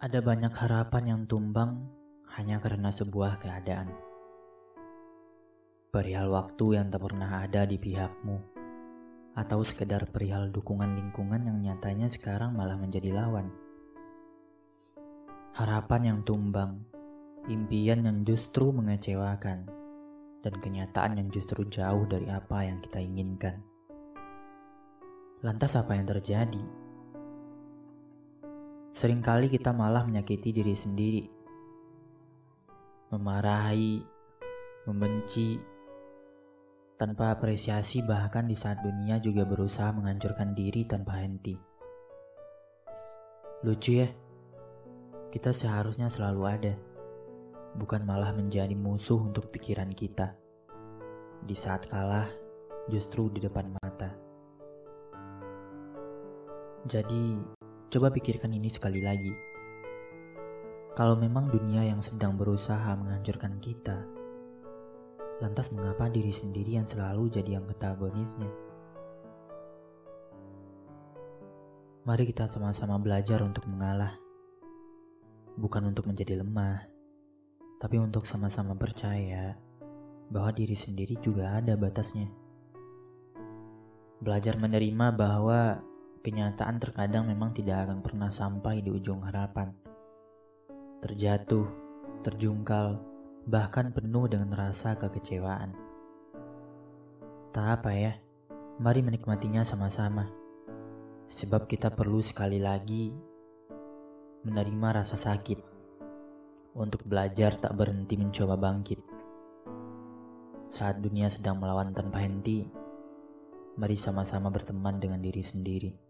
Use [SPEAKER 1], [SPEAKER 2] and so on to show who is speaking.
[SPEAKER 1] Ada banyak harapan yang tumbang hanya karena sebuah keadaan. Perihal waktu yang tak pernah ada di pihakmu, atau sekedar perihal dukungan lingkungan yang nyatanya sekarang malah menjadi lawan. Harapan yang tumbang, impian yang justru mengecewakan, dan kenyataan yang justru jauh dari apa yang kita inginkan. Lantas apa yang terjadi? Seringkali kita malah menyakiti diri sendiri, memarahi, membenci, tanpa apresiasi bahkan di saat dunia juga berusaha menghancurkan diri tanpa henti. Lucu ya, kita seharusnya selalu ada, bukan malah menjadi musuh untuk pikiran kita. Di saat kalah, justru di depan mata. Jadi, Coba pikirkan ini sekali lagi. Kalau memang dunia yang sedang berusaha menghancurkan kita, lantas mengapa diri sendiri yang selalu jadi yang antagonisnya? Mari kita sama-sama belajar untuk mengalah. Bukan untuk menjadi lemah, tapi untuk sama-sama percaya bahwa diri sendiri juga ada batasnya. Belajar menerima bahwa kenyataan terkadang memang tidak akan pernah sampai di ujung harapan. Terjatuh, terjungkal, bahkan penuh dengan rasa kekecewaan. Tak apa ya, mari menikmatinya sama-sama. Sebab kita perlu sekali lagi menerima rasa sakit untuk belajar tak berhenti mencoba bangkit. Saat dunia sedang melawan tanpa henti, mari sama-sama berteman dengan diri sendiri.